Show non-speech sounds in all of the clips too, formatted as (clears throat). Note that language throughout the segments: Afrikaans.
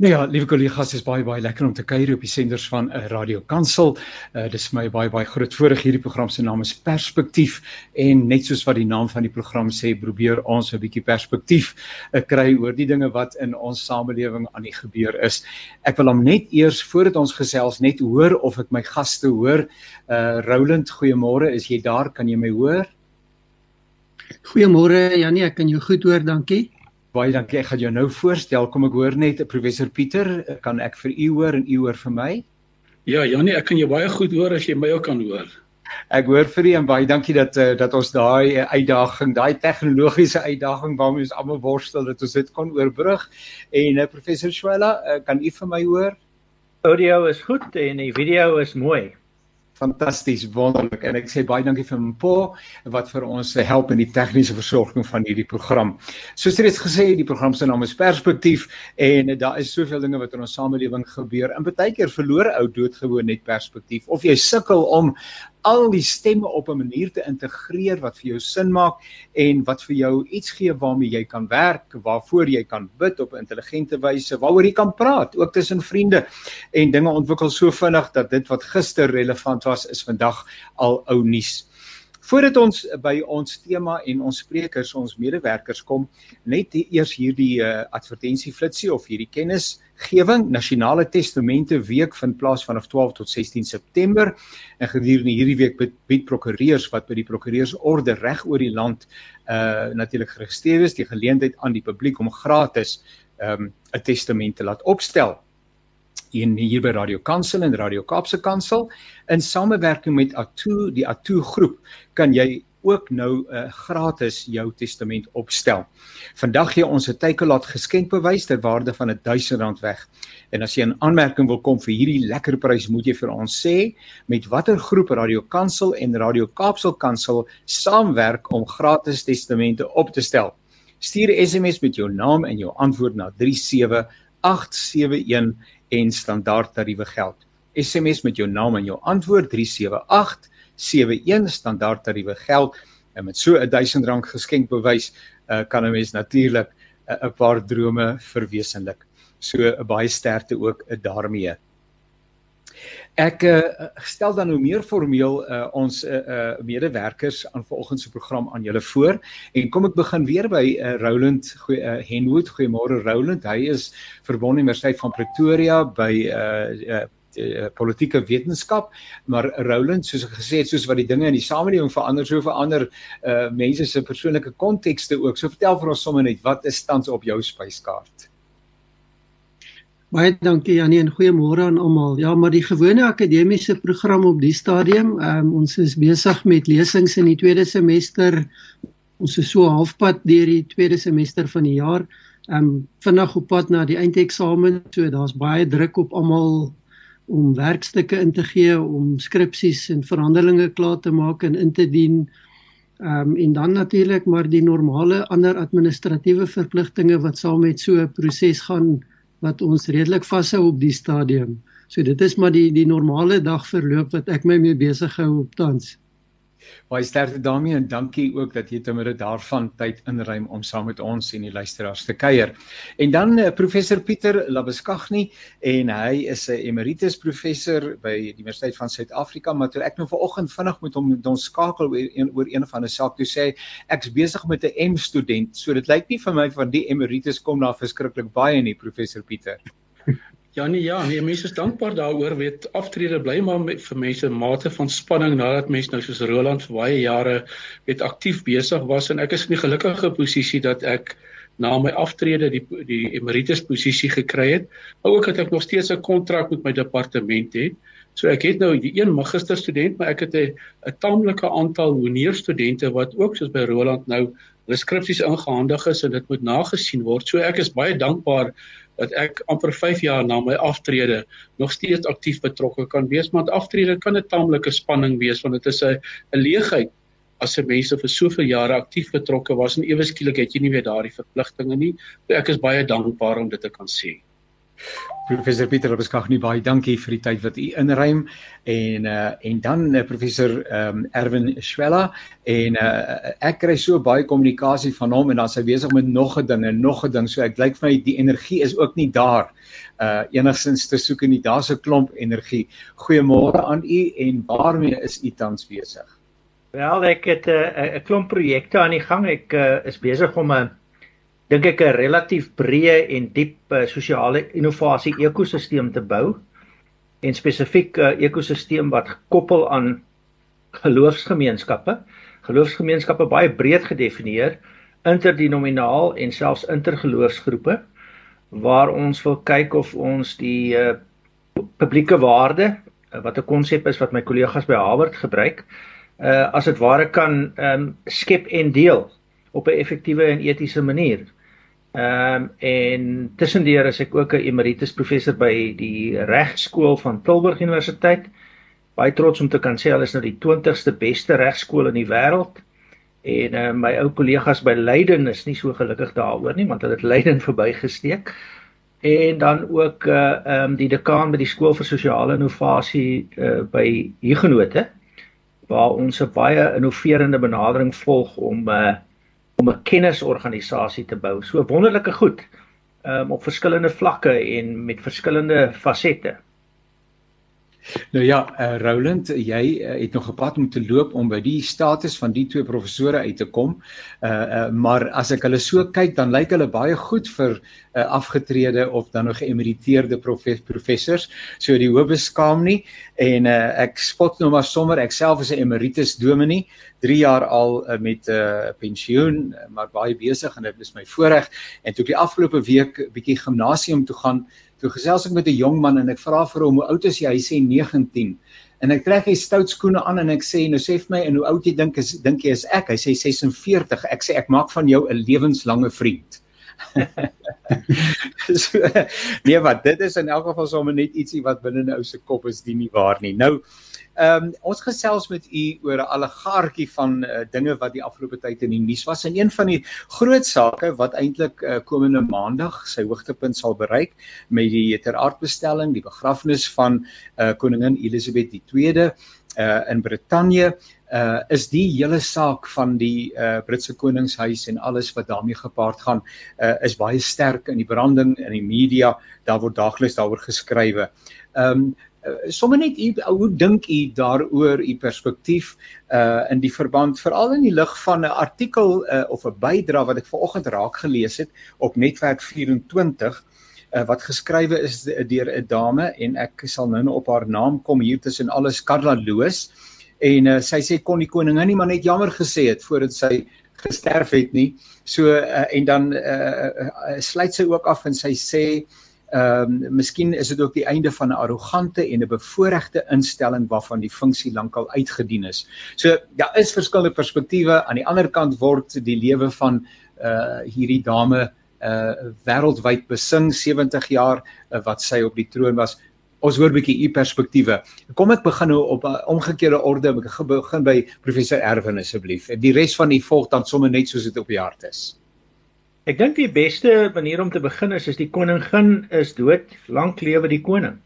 Nou ja, liewe kollegas, is baie baie lekker om te kuier op die senders van 'n uh, Radio Kansel. Uh, dis my baie baie groot voorreg hierdie program se naam is Perspektief en net soos wat die naam van die program sê, probeer ons 'n bietjie perspektief uh, kry oor die dinge wat in ons samelewing aan die gebeur is. Ek wil hom net eers voordat ons gesels net hoor of ek my gaste hoor. Uh Roland, goeiemôre. Is jy daar? Kan jy my hoor? Goeiemôre Janie, ek kan jou goed hoor, dankie. Baie dankie. Ek gaan jou nou voorstel. Kom ek hoor net professor Pieter, kan ek vir u hoor en u hoor vir my? Ja, Janie, ek kan jou baie goed hoor as jy my ook kan hoor. Ek hoor vir u en baie dankie dat uh, dat ons daai uh, uitdaging, daai tegnologiese uitdaging waarmee ons almal worstel, dat ons dit kon oorbrug. En uh, professor Swela, uh, kan u vir my hoor? Audio is goed en die video is mooi fantasties wonderlik en ek sê baie dankie vir Mpo wat vir ons help in die tegniese versorging van hierdie program. Soos reeds gesê, die program se naam is Perspektief en daar is soveel dinge wat in ons samelewing gebeur. In baie keer verloor ou doodgewoon net perspektief of jy sukkel om al die stemme op 'n manier te integreer wat vir jou sin maak en wat vir jou iets gee waarmee jy kan werk, waarvoor jy kan bid op 'n intelligente wyse, waaroor jy kan praat, ook tussen vriende. En dinge ontwikkel so vinnig dat dit wat gister relevant was, is vandag al ou nuus. Voordat ons by ons tema en ons sprekers, ons medewerkers kom, net eers hierdie uh, advertensie flitsie of hierdie kennisgewing. Nasionale Testamente Week vind plaas vanaf 12 tot 16 September. En gedurende hierdie week bied prokureurs wat by die prokureursorde reg oor die land uh natuurlik geregistreer is, die geleentheid aan die publiek om gratis um, 'n um, testament te laat opstel en hier by Radio Kansel en Radio Kaapse Kansel in samewerking met Atu die Atu groep kan jy ook nou 'n uh, gratis jou testament opstel. Vandag gee ons 'n teikenlaat geskenkbewys ter waarde van R1000 weg. En as jy 'n aanmerking wil kom vir hierdie lekker prys, moet jy vir ons sê met watter groep Radio Kansel en Radio Kaapsel Kansel saamwerk om gratis testamente op te stel. Stuur 'n SMS met jou naam en jou antwoord na 37871 en standaard tariewe geld. SMS met jou naam en jou antwoord 37871 standaard tariewe geld en met so 'n R1000 geskenk bewys uh, kan 'n mens natuurlik 'n uh, paar drome verwesenlik. So 'n uh, baie sterkte ook uh, daarmee. Ek uh, stel dan nou meer formeel uh, ons uh, uh, medewerkers aan vanoggend se program aan julle voor. En kom ek begin weer by uh, Roland. Goeie uh, Henwood goeiemôre Roland. Hy is verbonde Universiteit van Pretoria by uh, uh, Uh, politieke wetenskap. Maar Roland soos gesê het soos wat die dinge in die samelewing verander so verander uh mense se persoonlike kontekste ook. So vertel vir ons sommer net wat is tans op jou spyskaart Baie dankie Janie en goeiemôre aan almal. Ja, maar die gewone akademiese program op die stadium, um, ons is besig met lesings in die tweede semester. Ons is so halfpad deur die tweede semester van die jaar. Um vinnig op pad na die eindeksamen. So daar's baie druk op almal om werkstukke in te gee, om skripsies en verhandelinge klaar te maak en in te dien. Um en dan natuurlik maar die normale ander administratiewe verpligtinge wat saam met so 'n proses gaan wat ons redelik vashou op die stadium. So dit is maar die die normale dagverloop wat ek my mee besig hou op tans. Baie sterkte daarmee en dankie ook dat jy te midde daarvan tyd inruim om saam met ons en die luisteraars te kuier. En dan uh, professor Pieter Labeskagni en hy is 'n emeritus professor by die Universiteit van Suid-Afrika, maar toe ek nou vanoggend vinnig met hom met ons skakel oor een oor een van 'n saak toe sê ek's besig met 'n M student. So dit lyk nie vir my van die emeritus kom daar verskriklik baie nie professor Pieter. (laughs) Ja nee ja, nee mense is dankbaar daaroor weet aftrede bly maar met, vir mense mate van spanning nadat mense nou soos Roland vir baie jare weet aktief besig was en ek is in die gelukkige posisie dat ek na my aftrede die die emeritus posisie gekry het, maar ook dat ek nog steeds 'n kontrak met my departement het. So ek het nou die een magister student, maar ek het 'n 'n taamlike aantal honeur studente wat ook soos by Roland nou hulle skripsies ingehandig is en dit moet nagesien word. So ek is baie dankbaar dat ek amper 5 jaar na my aftrede nog steeds aktief betrokke kan wees want aftrede kan 'n taamlike spanning wees want dit is 'n 'n leegheid as 'n mense vir soveel jare aktief betrokke was en ewe skielik het jy nie weer daardie verpligtinge nie. Ek is baie dankbaar om dit te kan sê. Professor Pieter Beskag nie baie dankie vir die tyd wat u inruim en uh en dan uh, professor um Erwin Schwella en uh ek kry so baie kommunikasie van hom en dan sy besig met nog 'n ding en nog 'n ding so ek lyk vir my die energie is ook nie daar uh enigstens te soek en daar's 'n klomp energie. Goeiemôre aan u en waarmee is u tans besig? Wel ek het 'n uh, 'n klomp projekte aan die gang. Ek uh, is besig om 'n dink ek 'n relatief breë en diep uh, sosiale innovasie ekosisteem te bou en spesifiek 'n uh, ekosisteem wat gekoppel aan geloofsgemeenskappe. Geloofsgemeenskappe baie breed gedefinieer, interdenominaal en selfs intergeloofsgroepe waar ons wil kyk of ons die uh, publieke waarde uh, wat 'n konsep is wat my kollegas by Harvard gebruik, uh, as dit ware kan um, skep en deel op 'n effektiewe en etiese manier. Ehm um, en tussendeur is ek ook 'n emeritus professor by die Regskool van Tilburg Universiteit. Baie trots om te kan sê hulle is nou die 20ste beste regskool in die wêreld. En uh, my ou kollegas by Leiden is nie so gelukkig daaroor nie, want hulle het Leiden (laughs) verbygesteek. En dan ook uh ehm um, die dekaan by die skool vir sosiale innovasie uh by Huguenote waar ons 'n baie innoverende benadering volg om uh om 'n kennisorganisasie te bou. So wonderlike goed um, op verskillende vlakke en met verskillende fasette. Nou ja, uh, Roland, jy uh, het nog 'n pad om te loop om by die status van die twee professore uit te kom. Uh, uh maar as ek hulle so kyk, dan lyk hulle baie goed vir uh, afgetrede of dan nog geëmeriteerde profes professors. So die hoop beskaam nie en uh, ek spot nou maar sommer ek self is 'n emeritus dominee, 3 jaar al uh, met 'n uh, pensioen, maar baie besig en dit is my voorreg en toe ek die afgelope week bietjie gimnasium toe gaan Toe gesels ek met 'n jong man en ek vra vir hom hoe oud is jy? Hy sê 19. En ek trek hy stout skoene aan en ek sê nou sê vir my en hoe oud jy dink is dink jy is ek? Hy sê 46. Ek sê ek maak van jou 'n lewenslange vriend. (laughs) so, nee wat dit is in elk geval sommer net ietsie wat binne 'n ou se kop is die nie waar nie. Nou Ehm um, ons gesels met u oor 'n allegaartjie van uh, dinge wat die afgelope tyd in die nuus was en een van die groot sake wat eintlik uh, komende maandag sy hoogtepunt sal bereik met die teraardbestelling, die begrafnis van uh, koningin Elisabeth II uh, in Brittanje uh is die hele saak van die uh Britse koningshuis en alles wat daarmee gepaard gaan uh is baie sterk in die branding in die media daar word daagliks daaroor geskrywe. Um, uh, sommer net u hoe dink u daaroor u perspektief uh in die verband veral in die lig van 'n artikel uh, of 'n bydra wat ek vanoggend raak gelees het op netwerk 24 uh, wat geskrywe is deur 'n dame en ek sal nou nou op haar naam kom hier tussen alles Karla Loos en uh, sy sê kon die koningin nie maar net jammer gesê het voordat sy gesterf het nie so uh, en dan uh, uh, sluit sy ook af en sy sê Ehm um, miskien is dit ook die einde van 'n arrogante en 'n bevoordeelde instelling waarvan die funksie lankal uitgedien is. So daar is verskillende perspektiewe. Aan die ander kant word die lewe van uh hierdie dame uh wêreldwyd besing 70 jaar uh, wat sy op die troon was. Ons hoor 'n bietjie u perspektiewe. Kom ek begin nou op 'n uh, omgekeerde orde. Ek begin by professor Erwin asseblief. Die res van die volk dan sommer net soos dit op die hart is. Ek dink die beste manier om te begin is is die koningin is dood, lank lewe die koning.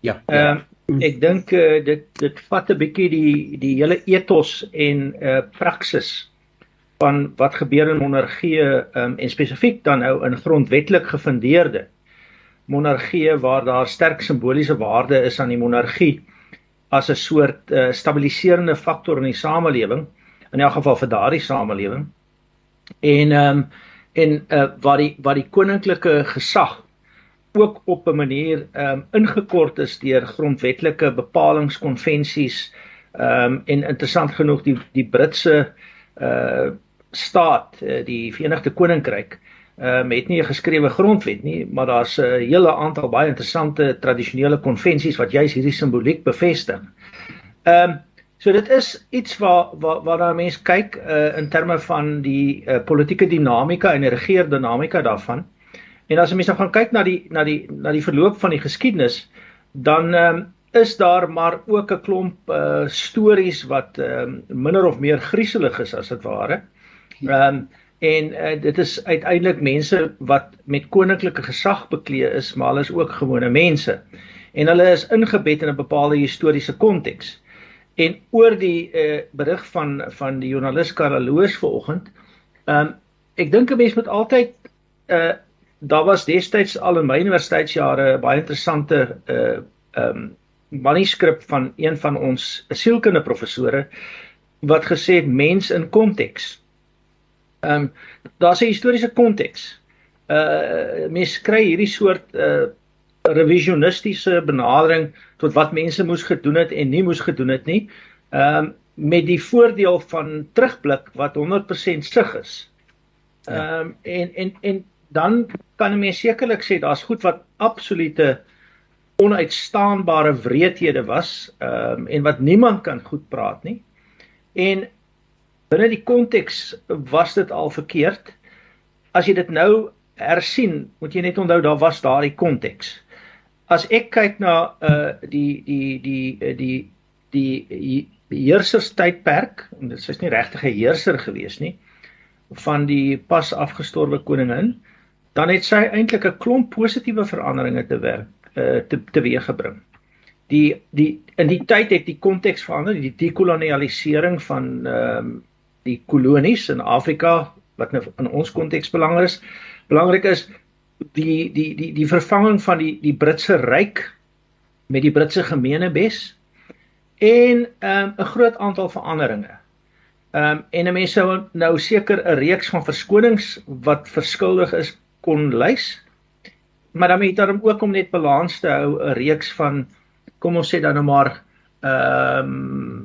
Ja. Ehm uh, ek dink uh, dit dit vat 'n bietjie die die hele ethos en uh praksis van wat gebeur in monargie um, en spesifiek dan nou in grondwetlik gefundeerde monargie waar daar sterk simboliese waarde is aan die monargie as 'n soort uh, stabiliserende faktor in die samelewing in elk geval vir daardie samelewing. En ehm um, en uh, wat die wat die koninklike gesag ook op 'n manier ehm um, ingekort is deur grondwetlike bepalinge, konvensies ehm um, en interessant genoeg die die Britse uh staat, uh, die Verenigde Koninkryk ehm um, het nie 'n geskrewe grondwet nie, maar daar's 'n hele aantal baie interessante tradisionele konvensies wat juis hierdie simboliek bevestig. Ehm um, So dit is iets waar waar waar daar mense kyk uh, in terme van die uh, politieke dinamika en die regeerdinamika daarvan. En as jy mens nou gaan kyk na die na die na die verloop van die geskiedenis, dan um, is daar maar ook 'n klomp uh, stories wat um, minder of meer grieselig is as dit ware. Ehm um, En uh, dit is uiteindelik mense wat met koninklike gesag beklee is, maar hulle is ook gewone mense. En hulle is ingebed in 'n bepaalde historiese konteks. En oor die uh, berig van van die joernalis Karaloos vanoggend, ehm um, ek dink 'n mens moet altyd uh daar was destyds al in my universiteitsjare baie interessante uh ehm um, manuskrip van een van ons sielkundige professore wat gesê het mens in konteks. Ehm um, daar's 'n historiese konteks. Uh mense kry hierdie soort uh revisionistiese benadering tot wat mense moes gedoen het en nie moes gedoen het nie. Ehm um, met die voordeel van terugblik wat 100% sug is. Ja. Ehm um, en en en dan kan 'n mens sekerlik sê daar's goed wat absolute onuitstaanbare wreedhede was, ehm um, en wat niemand kan goed praat nie. En binne die konteks was dit al verkeerd. As jy dit nou hersien, moet jy net onthou daar was daardie konteks. As ek kyk na uh die die die uh, die die, die heerserstydperk, en dit is nie regtig 'n heerser gewees nie van die pas afgestorwe koningin, dan het sy eintlik 'n klomp positiewe veranderinge te werk uh te teweeggebring. Die die in die tyd het die konteks verander, die dekolonialisering van ehm um, die kolonies in Afrika wat nou in ons konteks belangrik is. Belangrik is die die die die vervanging van die die Britse ryk met die Britse gemeenebes en 'n um, groot aantal veranderinge. Ehm um, en mense sou nou seker 'n reeks van verskonings wat verskuldig is kon lys. Maar dan moet daar ook om net balans te hou 'n reeks van kom ons sê dan nou maar ehm um,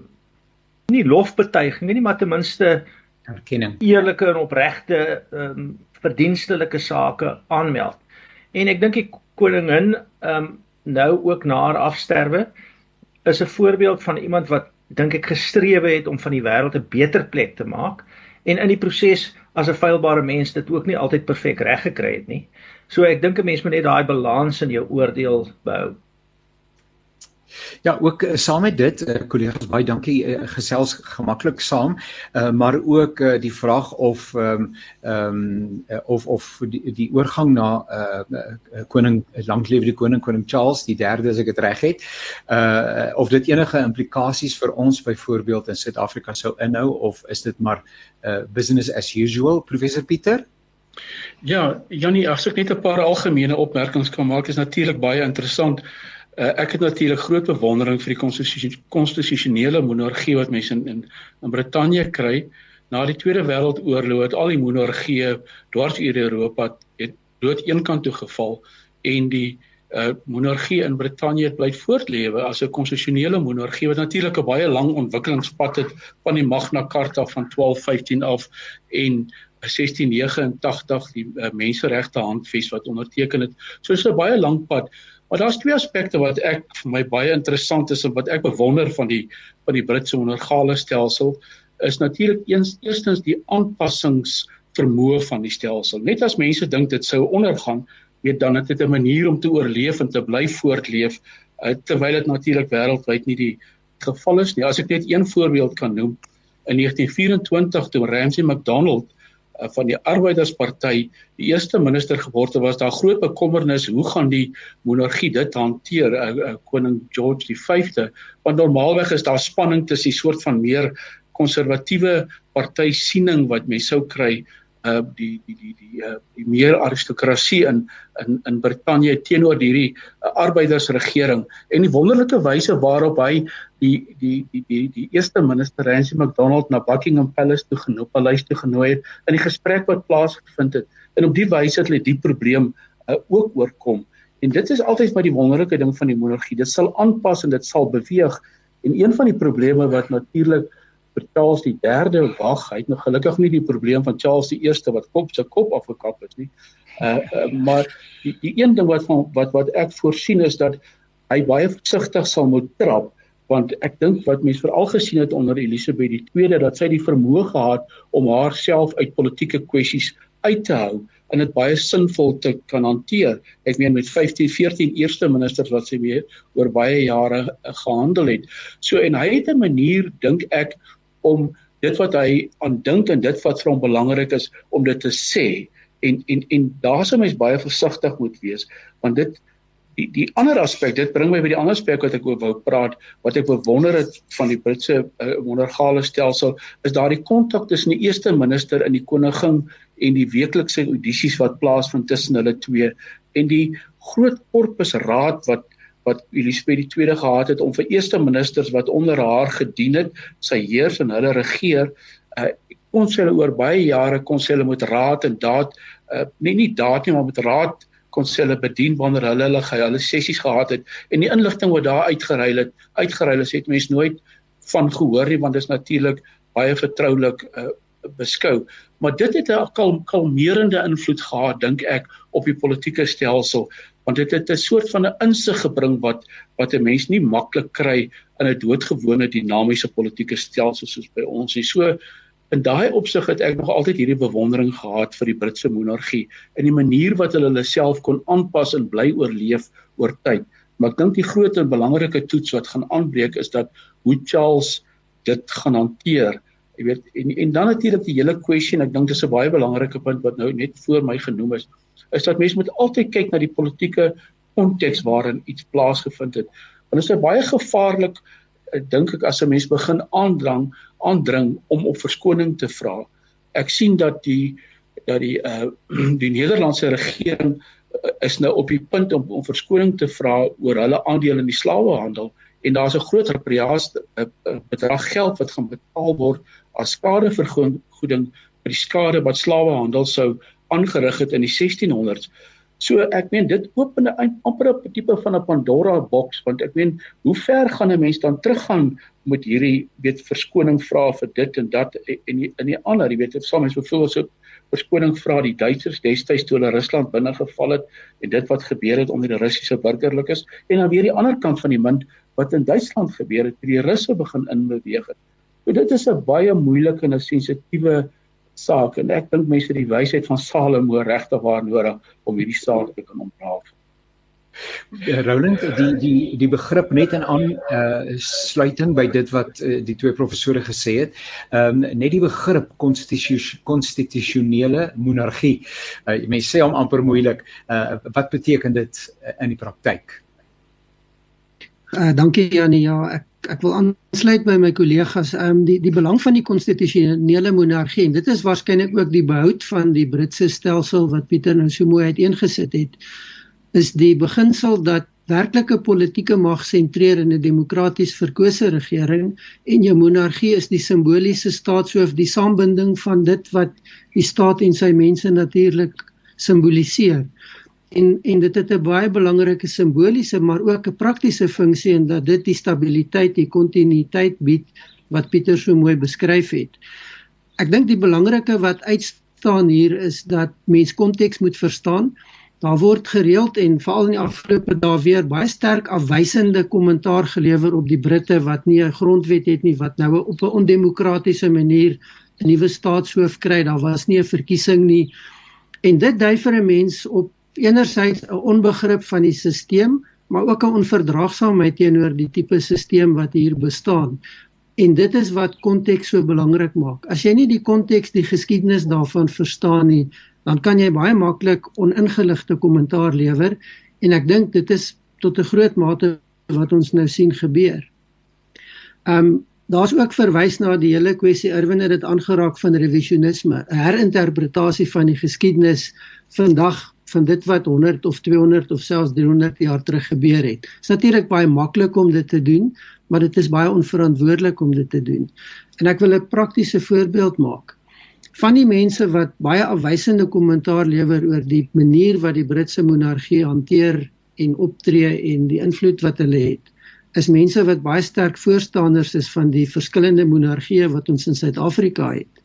nie lofbetuiging nie, maar ten minste erkenning. Eerlike en opregte ehm um, verdienstelike sake aanmeld. En ek dink die koningin ehm um, nou ook na haar afsterwe is 'n voorbeeld van iemand wat dink ek gestrewe het om van die wêreld 'n beter plek te maak en in die proses as 'n feilbare mens dit ook nie altyd perfek reg gekry het nie. So ek dink 'n mens moet net daai balans in jou oordeel behou. Ja, ook uh, saam met dit, uh, kollegas, baie dankie uh, gesels gemaklik saam, uh, maar ook uh, die vraag of ehm um, ehm um, uh, of of die, die oorgang na uh, uh, koning lanklewe die koning koning Charles die 3de as ek dit reg het, uh of dit enige implikasies vir ons byvoorbeeld in Suid-Afrika sou inhou of is dit maar uh business as usual, professor Pieter? Ja, Jannie, as ek net 'n paar algemene opmerkings kan maak, is natuurlik baie interessant. Ek het natuurlik groot bewondering vir die konstitusionele monargie wat mense in in, in Brittanje kry. Na die Tweede Wêreldoorlog het al die monargieë dwars oor Europa het dood eenkant toe geval en die uh, monargie in Brittanje het bly voortlewe as 'n konstitusionele monargie wat natuurlik 'n baie lang ontwikkelingspad het van die Magna Carta van 1215 af en 1689 die uh, menseregte handves wat onderteken het. So is 'n baie lang pad. Maar daar's twee aspekte wat ek vir my baie interessant is en wat ek bewonder van die van die Britse monargale stelsel is natuurlik eens eerstens die aanpassings vermoë van die stelsel. Net as mense dink dit sou ondergaan, weet dan dit 'n manier om te oorleef en te bly voortleef uh, terwyl dit natuurlik wêreldwyd nie die geval is nie. As ek net een voorbeeld kan noem, in 1924 toe Ramsay MacDonald Eh, van die arbeidersparty. Die eerste minister geword het was daar groot bekommernis hoe gaan die monargie dit hanteer uh, uh, koning George die 5de want normaalweg is daar spanning tussen die soort van meer konservatiewe party siening wat mense sou kry uh die die die die uh die meer aristokrasie in in in Brittanje teenoor hierdie uh, arbeidersregering en die wonderlike wyse waarop hy die die die die die eerste minister Ramsay MacDonald na Buckingham Palace toe genooi, paleis toe genooi het in die gesprek wat plaasgevind het. En op die wyse het hulle die probleem uh, ook oorkom. En dit is altyd maar die wonderlike ding van die monargie dit sal aanpas en dit sal beweeg. En een van die probleme wat natuurlik vir Charles die 3de wag. Hy het nog gelukkig nie die probleem van Charles die 1ste wat kop se kop afgekap het nie. Uh, uh maar die die een ding wat van wat wat ek voorsien is dat hy baie versigtig sal moet trap want ek dink wat mense veral gesien het onder Elisabeth die 2de dat sy die vermoë gehad om haarself uit politieke kwessies uit te hou en dit baie sinvol te kan hanteer. Ek meen met 15 14 eerste ministers wat sy mee oor baie jare uh, gehandel het. So en hy het 'n manier dink ek om dit wat hy aan dink en dit wat vir hom belangrik is om dit te sê. En en en daar sou mens baie versigtig moet wees want dit die die ander aspek dit bring my by die ander aspek wat ek oor wou praat wat ek bewonder het van die Britse uh, monargale stelsel is daardie kontak tussen die eerste minister en die koningin en die weeklikse audisies wat plaasvind tussen hulle twee en die groot korpus raad wat wat Elisabeth tweede gehad het om vir eerste ministers wat onder haar gedien het sy heers en hulle regeer uh, kon sy hulle oor baie jare kon sy hulle met raad en daad uh, nie nie daad nie maar met raad kon sy hulle bedien wanneer hulle hulle hulle sessies gehad het en die inligting wat daar uitgeruil het uitgeruil is het mense nooit van gehoor nie want dit is natuurlik baie vertroulik uh, beskou. Maar dit het 'n kalm, kalmerende invloed gehad dink ek op die politieke stelsel want dit het 'n soort van 'n insig gebring wat wat 'n mens nie maklik kry in 'n doodgewone dinamiese politieke stelsel soos by ons nie so In daai opsig het ek nog altyd hierdie bewondering gehad vir die Britse monargie en die manier wat hulle hulle self kon aanpas en bly oorleef oor tyd. Maar ek dink die groot en belangrike toets wat gaan aanbreek is dat hoe Charles dit gaan hanteer. Jy weet en en dan natuurlik die hele kwessie en ek dink dis 'n baie belangrike punt wat nou net voor my genoem is, is dat mense moet altyd kyk na die politieke konteks waarin iets plaasgevind het. Want dit is baie gevaarlik dink ek as 'n mens begin aandrang aandring om op verskoning te vra. Ek sien dat die dat die uh (clears throat) die Nederlandse regering uh, is nou op die punt om om verskoning te vra oor hulle aandeel in die slawehandel en daar's 'n groot repriaas bedrag geld wat gaan betaal word as skadevergoeding vir die skade wat slawehandel sou aangerig het in die 1600s. So ek meen dit open 'n amper 'n tipe van 'n Pandora boks want ek meen hoe ver gaan 'n mens dan teruggaan met hierdie weet verskoning vra vir dit en dat en die, in die ander jy weet dit mens bevoel so verskoning vra die Duitsers destyds toe hulle Rusland binne geval het en dit wat gebeur het onder die Russiese burgerlikes en dan weer die ander kant van die munt wat in Duitsland gebeur het toe die Russe begin inbeweeg het. So dit is 'n baie moeilike en 'n sensitiewe saak en ek dink mense die wysheid van Salomo regtig waar nodig om hierdie saak te kan ontrafel. Ja, Roland, die die die begrip net in aan uh sluiting by dit wat uh, die twee professore gesê het. Ehm um, net die begrip konstitusionele monargie. Uh mense sê hom amper moeilik. Uh wat beteken dit in die praktyk? Uh dankie Janie. Ja, ek ek wil aansluit by my kollegas um die die belang van die konstitusionele monargie en dit is waarskynlik ook die behoud van die Britse stelsel wat Pieter nou so mooi uiteengesit het is die beginsel dat werklike politieke mag sentreer in 'n demokraties verkose regering en jou monargie is die simboliese staatshoof die saambinding van dit wat die staat en sy mense natuurlik simboliseer en en dit het 'n baie belangrike simboliese maar ook 'n praktiese funksie en dat dit die stabiliteit, die kontinuïteit bied wat Pieter so mooi beskryf het. Ek dink die belangrike wat uitstaan hier is dat mens konteks moet verstaan. Daar word gereeld en veral in die afgelope dae weer baie sterk afwysende kommentaar gelewer op die Britte wat nie 'n grondwet het nie wat nou op 'n ondemokratiese manier 'n nuwe staatshoof kry. Daar was nie 'n verkiesing nie. En dit dui vir 'n mens op enerzijds 'n onbegrip van die stelsel, maar ook 'n onverdraagsaamheid teenoor die tipe stelsel wat hier bestaan. En dit is wat konteks so belangrik maak. As jy nie die konteks, die geskiedenis daarvan verstaan nie, dan kan jy baie maklik oningeligte kommentaar lewer en ek dink dit is tot 'n groot mate wat ons nou sien gebeur. Um daar's ook verwys na die hele kwessie Irwin het dit aangeraak van revisionisme, 'n herinterpretasie van die geskiedenis vandag van dit wat 100 of 200 of selfs 300 jaar terug gebeur het. Dit is natuurlik baie maklik om dit te doen, maar dit is baie onverantwoordelik om dit te doen. En ek wil 'n praktiese voorbeeld maak. Van die mense wat baie afwysende kommentaar lewer oor die manier wat die Britse monargie hanteer en optree en die invloed wat hulle het, is mense wat baie sterk voorstanders is van die verskillende monargieë wat ons in Suid-Afrika het.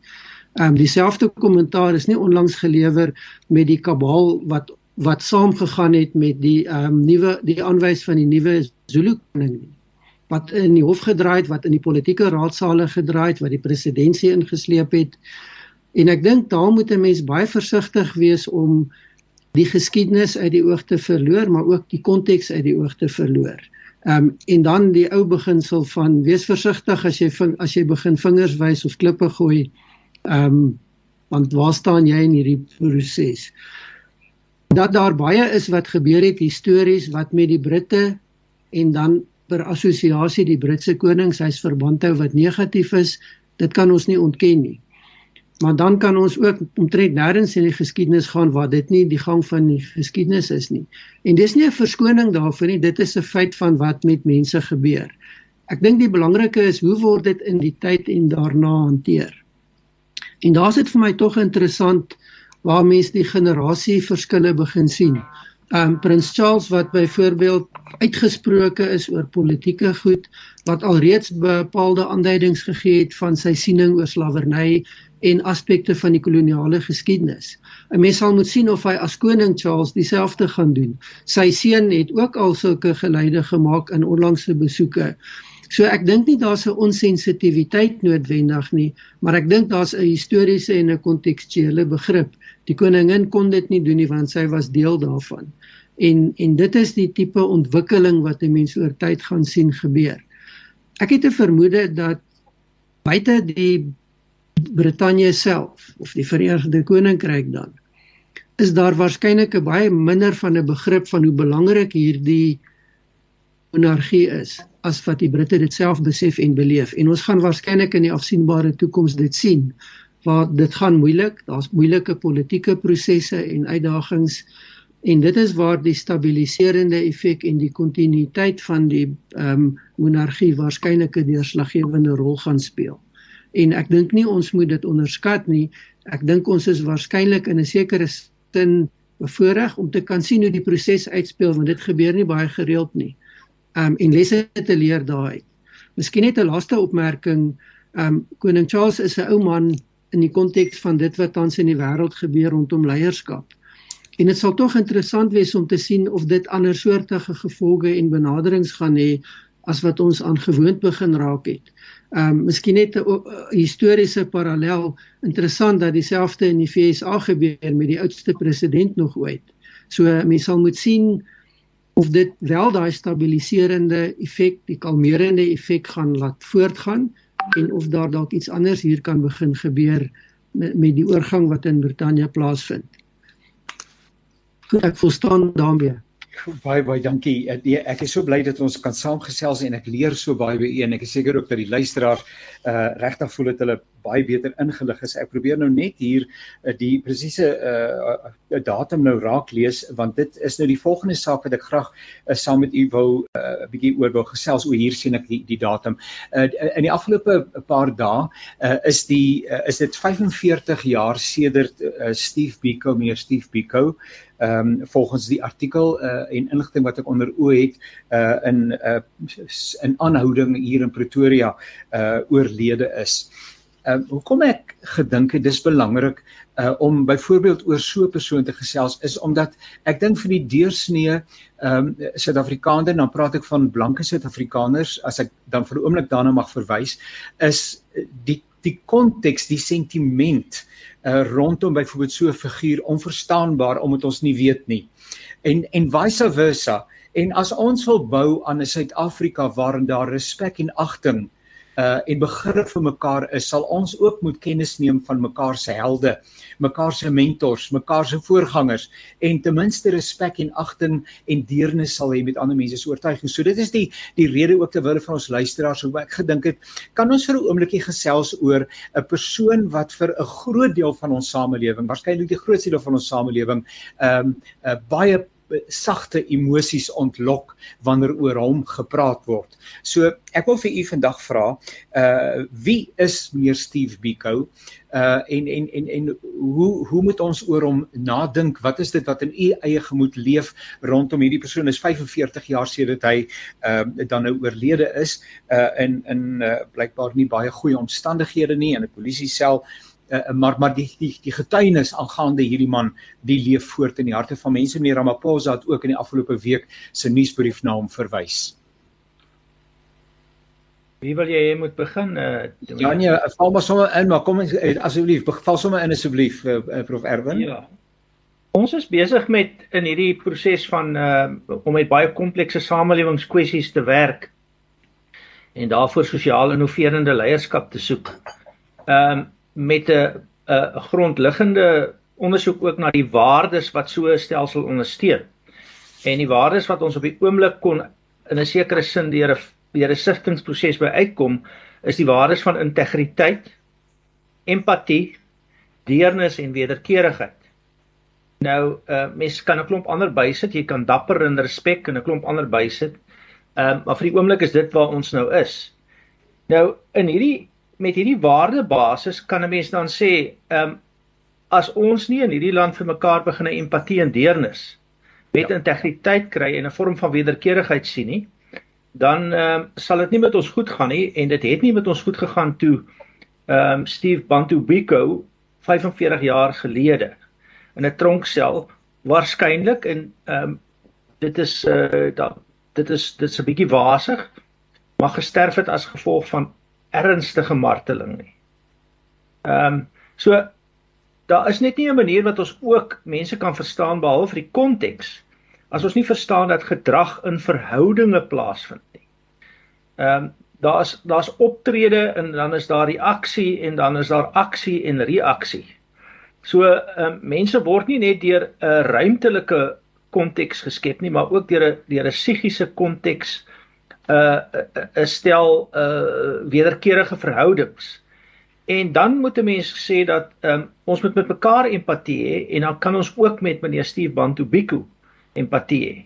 Ehm um, dieselfde kommentaar is nie onlangs gelewer met die kabal wat wat saamgegaan het met die ehm um, nuwe die aanwys van die nuwe Zulu koning nie. Wat in die hof gedraai het, wat in die politieke raadsale gedraai het, wat die presidentsie ingesleep het. En ek dink daar moet 'n mens baie versigtig wees om die geskiedenis uit die oog te verloor, maar ook die konteks uit die oog te verloor. Ehm um, en dan die ou beginsel van wees versigtig as jy as jy begin vingers wys of klippe gooi. Ehm um, want waar staan jy in hierdie proses? Dat daar baie is wat gebeur het histories wat met die Britte en dan per assosiasie die Britse koningshuis verband hou wat negatief is, dit kan ons nie ontken nie. Maar dan kan ons ook omtrent nêrens in die geskiedenis gaan waar dit nie die gang van die geskiedenis is nie. En dis nie 'n verskoning daarvoor nie, dit is 'n feit van wat met mense gebeur. Ek dink die belangrike is hoe word dit in die tyd en daarna hanteer. En daar's dit vir my tog interessant waar mense die generasie verskille begin sien. Um Prins Charles wat byvoorbeeld uitgesproke is oor politieke goed wat alreeds bepaalde aanduidings gegee het van sy siening oor slawerny en aspekte van die koloniale geskiedenis. 'n Mens sal moet sien of hy as koning Charles dieselfde gaan doen. Sy seun het ook al sulke geleide gemaak in onlangse besoeke. So ek dink nie daar's 'n onsensitiwiteit noodwendig nie, maar ek dink daar's 'n historiese en 'n kontekstuele begrip. Die koningin kon dit nie doen nie want sy was deel daarvan. En en dit is die tipe ontwikkeling wat 'n mens oor tyd gaan sien gebeur. Ek het 'n vermoede dat buite die Brittanje self of die Verenigde Koninkryk dan is daar waarskynlik 'n baie minder van 'n begrip van hoe belangrik hierdie monargie is as wat die Britte dit self besef en beleef en ons gaan waarskynlik in die afsienbare toekoms dit sien waar dit gaan moeilik daar's moeilike politieke prosesse en uitdagings en dit is waar die stabiliserende effek en die kontinuïteit van die ehm um, monargie waarskynlik 'n deurslaggewende rol gaan speel en ek dink nie ons moet dit onderskat nie. Ek dink ons is waarskynlik in 'n sekere sin bevoorreg om te kan sien hoe die proses uitspeel want dit gebeur nie baie gereeld nie. Um en lesse te leer daaruit. Miskien net 'n laaste opmerking. Um koning Charles is 'n ou man in die konteks van dit wat tans in die wêreld gebeur rondom leierskap. En dit sal tog interessant wees om te sien of dit ander soortige gevolge en benaderings gaan hê as wat ons aan gewoond begin raak het. Um, miskien net 'n historiese parallel interessant dat dieselfde in die FSA gebeur met die oudste president nog ooit. So mense sal moet sien of dit wel daai stabiliserende effek, die kalmerende effek gaan laat voortgaan en of daar dalk iets anders hier kan begin gebeur met, met die oorgang wat in Brittanje plaasvind. Goed, ek verstaan daarmee. Baie baie dankie. Ek, nee, ek is so bly dat ons kan saamgesels en ek leer so baie by u en ek is seker ook dat die luisteraars uh regtig voel dat hulle baie beter ingelig is. Ek probeer nou net hier uh, die presiese uh, uh datum nou raak lees want dit is nou die volgende saak wat ek graag uh, saam met u wou 'n uh, bietjie oor wou gesels. O hier sien ek die, die datum. Uh in die afgelope paar dae uh is die uh, is dit 45 jaar sedert uh, Steve Biko, meneer Steve Biko ehm um, volgens die artikel uh en inligting wat ek onder oë het uh in uh in aanhouding hier in Pretoria uh oorlede is. Ehm uh, hoekom ek gedink het dis belangrik uh om byvoorbeeld oor so 'n persoon te gesels is omdat ek dink vir die deursnee ehm um, Suid-Afrikaner dan praat ek van blanke Suid-Afrikaners as ek dan vir 'n oomblik daarna mag verwys is die die konteks die sentiment uh rondom byvoorbeeld so 'n figuur onverstaanbaar omdat ons nie weet nie. En en vice versa. En as ons wil bou aan 'n Suid-Afrika waarin daar respek en agting uh en begrip vir mekaar is, sal ons ook moet kennis neem van mekaar se helde, mekaar se mentors, mekaar se voorgangers en ten minste respek en agting en deernis sal hê met ander mense se oortuigings. So dit is die die rede ook terwyl van ons luisteraars hoe ek gedink het, kan ons vir 'n oombliekie gesels oor 'n persoon wat vir 'n groot deel van ons samelewing, waarskynlik die grootste deel van ons samelewing, ehm um, uh, baie sagte emosies ontlok wanneer oor hom gepraat word. So ek wil vir u vandag vra, uh wie is meneer Steve Biko? Uh en en en en hoe hoe moet ons oor hom nadink? Wat is dit wat in u eie gemoed leef rondom hierdie persoon? Is 45 jaar sedert hy uh dan nou oorlede is uh in in uh, blykbaar nie baie goeie omstandighede nie in 'n polisie sel uh, maar maar die die die getuienis aangaande hierdie man die leef voort in die harte van mense meneer Ramaphosa het ook in die afgelope week sy nuusbrief na hom verwys. Wie wil jy jy moet begin uh, Ja nee, val maar sommer in maar kom asseblief val sommer in asseblief uh, prof Erwin. Ja. Ons is besig met in hierdie proses van uh om met baie komplekse samelewingskwessies te werk en daarvoor sosiaal innoverende leierskap te soek. Ehm um, met 'n 'n grondliggende ondersoek ook na die waardes wat so 'n stelsel ondersteun. En die waardes wat ons op die oomblik kon in 'n sekere sin deur 'n deur 'n siftingproses by uitkom, is die waardes van integriteit, empatie, deernis en wederkerigheid. Nou, uh mens kan 'n klomp ander bysit, jy kan dapper en respek en 'n klomp ander bysit. Ehm um, maar vir die oomblik is dit waar ons nou is. Nou in hierdie met hierdie waardebasis kan 'n mens dan sê, ehm um, as ons nie in hierdie land vir mekaar begin empatie en deernis met ja. integriteit kry en 'n vorm van wederkerigheid sien nie, dan ehm um, sal dit nie met ons goed gaan nie en dit het nie met ons goed gegaan toe ehm um, Steve Bantu Biko 45 jaar gelede in 'n tronksel waarskynlik en ehm um, dit is uh da, dit is dit's 'n bietjie wasig maar gesterf het as gevolg van ernstige marteling nie. Ehm um, so daar is net nie 'n manier wat ons ook mense kan verstaan behalwe vir die konteks as ons nie verstaan dat gedrag in verhoudinge plaasvind nie. Ehm um, daar's daar's optrede en dan is daar reaksie en dan is daar aksie en reaksie. So ehm um, mense word nie net deur 'n ruimtelike konteks geskep nie, maar ook deur 'n deur 'n psigiese konteks uh 'n stel uh wederkerige verhoudings. En dan moet 'n mens sê dat um, ons moet met mekaar empatie hê en dan kan ons ook met meneer Steve Bantubiku empatie hê.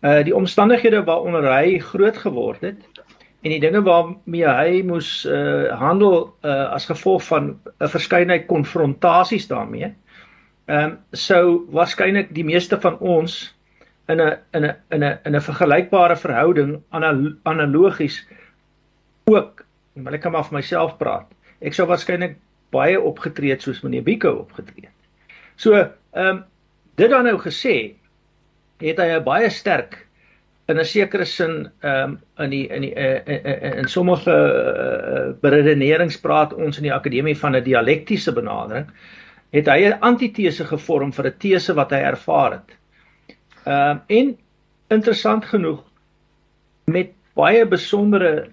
Uh die omstandighede waaronder hy groot geword het en die dinge waarmee hy moes uh handel uh as gevolg van 'n verskeidenheid konfrontasies daarmee. Ehm um, sou waarskynlik die meeste van ons in 'n in 'n in 'n 'n vergelykbare verhouding analogies ook maar ek kan maar vir myself praat. Ek sou waarskynlik baie opgetree het soos meneer Biko opgetree het. So, ehm um, dit dan nou gesê, het hy 'n baie sterk in 'n sekere sin ehm um, in die in die uh, in, in, in sommige uh, beredenerings praat ons in die akademie van 'n dialektiese benadering het hy 'n antitese gevorm vir 'n tese wat hy ervaar het. Ehm uh, en interessant genoeg met baie besondere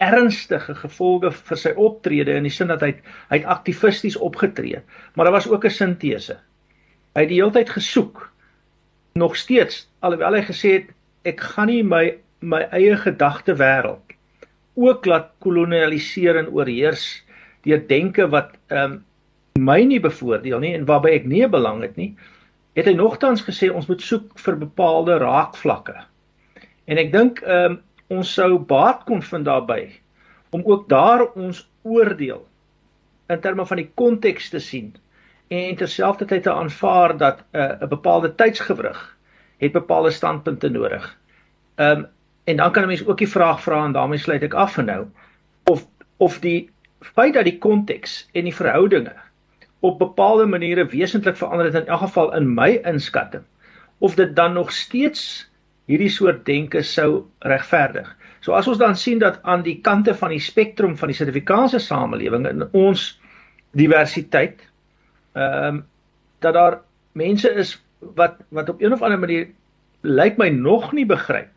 ernstige gevolge vir sy optrede in die sin dat hy hy het aktivisties opgetree, maar daar was ook 'n sintese. Hy het die hele tyd gesoek nog steeds alhoewel hy gesê het ek gaan nie my my eie gedagte wêreld ook laat kolonialiseer en oorheers deur denke wat ehm um, my nie bevoordeel nie en waarby ek nie belang het nie het hy nogtans gesê ons moet soek vir bepaalde raakvlakke. En ek dink ehm um, ons sou baat kon vind daarbey om ook daar ons oordeel in terme van die konteks te sien en terselfdertyd te aanvaar dat 'n uh, 'n bepaalde tydsgewrig het bepaalde standpunte nodig. Ehm um, en dan kan 'n mens ook die vraag vra en daarmee sluit ek af vir nou of of die feit dat die konteks en die verhoudinge op bepaalde maniere wesentlik verander het in elk geval in my inskatting of dit dan nog steeds hierdie soort denke sou regverdig. So as ons dan sien dat aan die kante van die spektrum van die Suid-Afrikaanse samelewing in ons diversiteit ehm um, dat daar mense is wat wat op een of ander manier lyk my nog nie begryp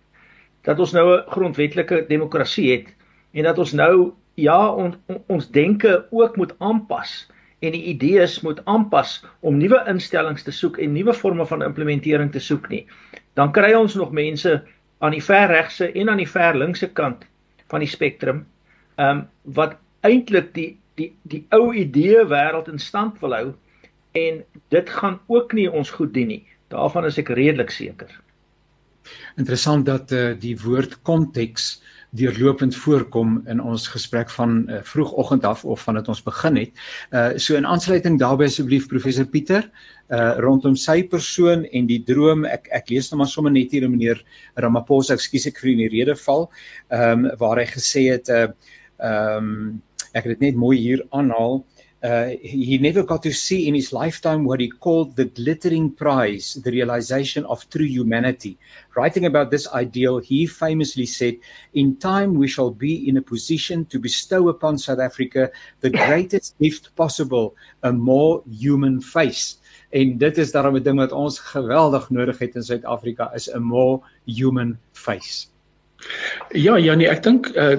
dat ons nou 'n grondwetlike demokrasie het en dat ons nou ja on, on, ons denke ook moet aanpas en die idees moet aanpas om nuwe instellings te soek en nuwe forme van implementering te soek nie. Dan kry ons nog mense aan die ver regse en aan die ver linkse kant van die spektrum, ehm um, wat eintlik die die die ou idee wêreld in stand wil hou en dit gaan ook nie ons goed dien nie. Daarvan is ek redelik seker. Interessant dat eh uh, die woord konteks deurlopend voorkom in ons gesprek van uh, vroegoggend af of vandat ons begin het. Uh so in aansluiting daarbey asseblief professor Pieter uh rondom sy persoon en die droom ek ek lees nou maar sommer net hier meneer Ramaphosa ekskuus ek vir die rede val ehm um, waar hy gesê het uh ehm um, ek het dit net mooi hier aanhaal uh, he never got to see in his lifetime what he called the glittering prize, the realization of true humanity. Writing about this ideal, he famously said, In time we shall be in a position to bestow upon South Africa the (laughs) greatest gift possible, a more human face. En dit is daarom 'n ding wat ons geweldig nodig het in Suid-Afrika is 'n more human face. Ja, Janie, ek dink uh,